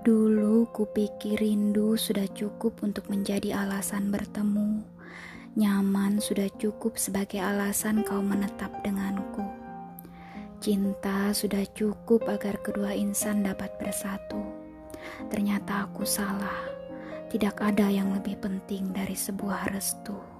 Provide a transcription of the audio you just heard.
Dulu kupikir rindu sudah cukup untuk menjadi alasan bertemu. Nyaman sudah cukup sebagai alasan kau menetap denganku. Cinta sudah cukup agar kedua insan dapat bersatu. Ternyata aku salah. Tidak ada yang lebih penting dari sebuah restu.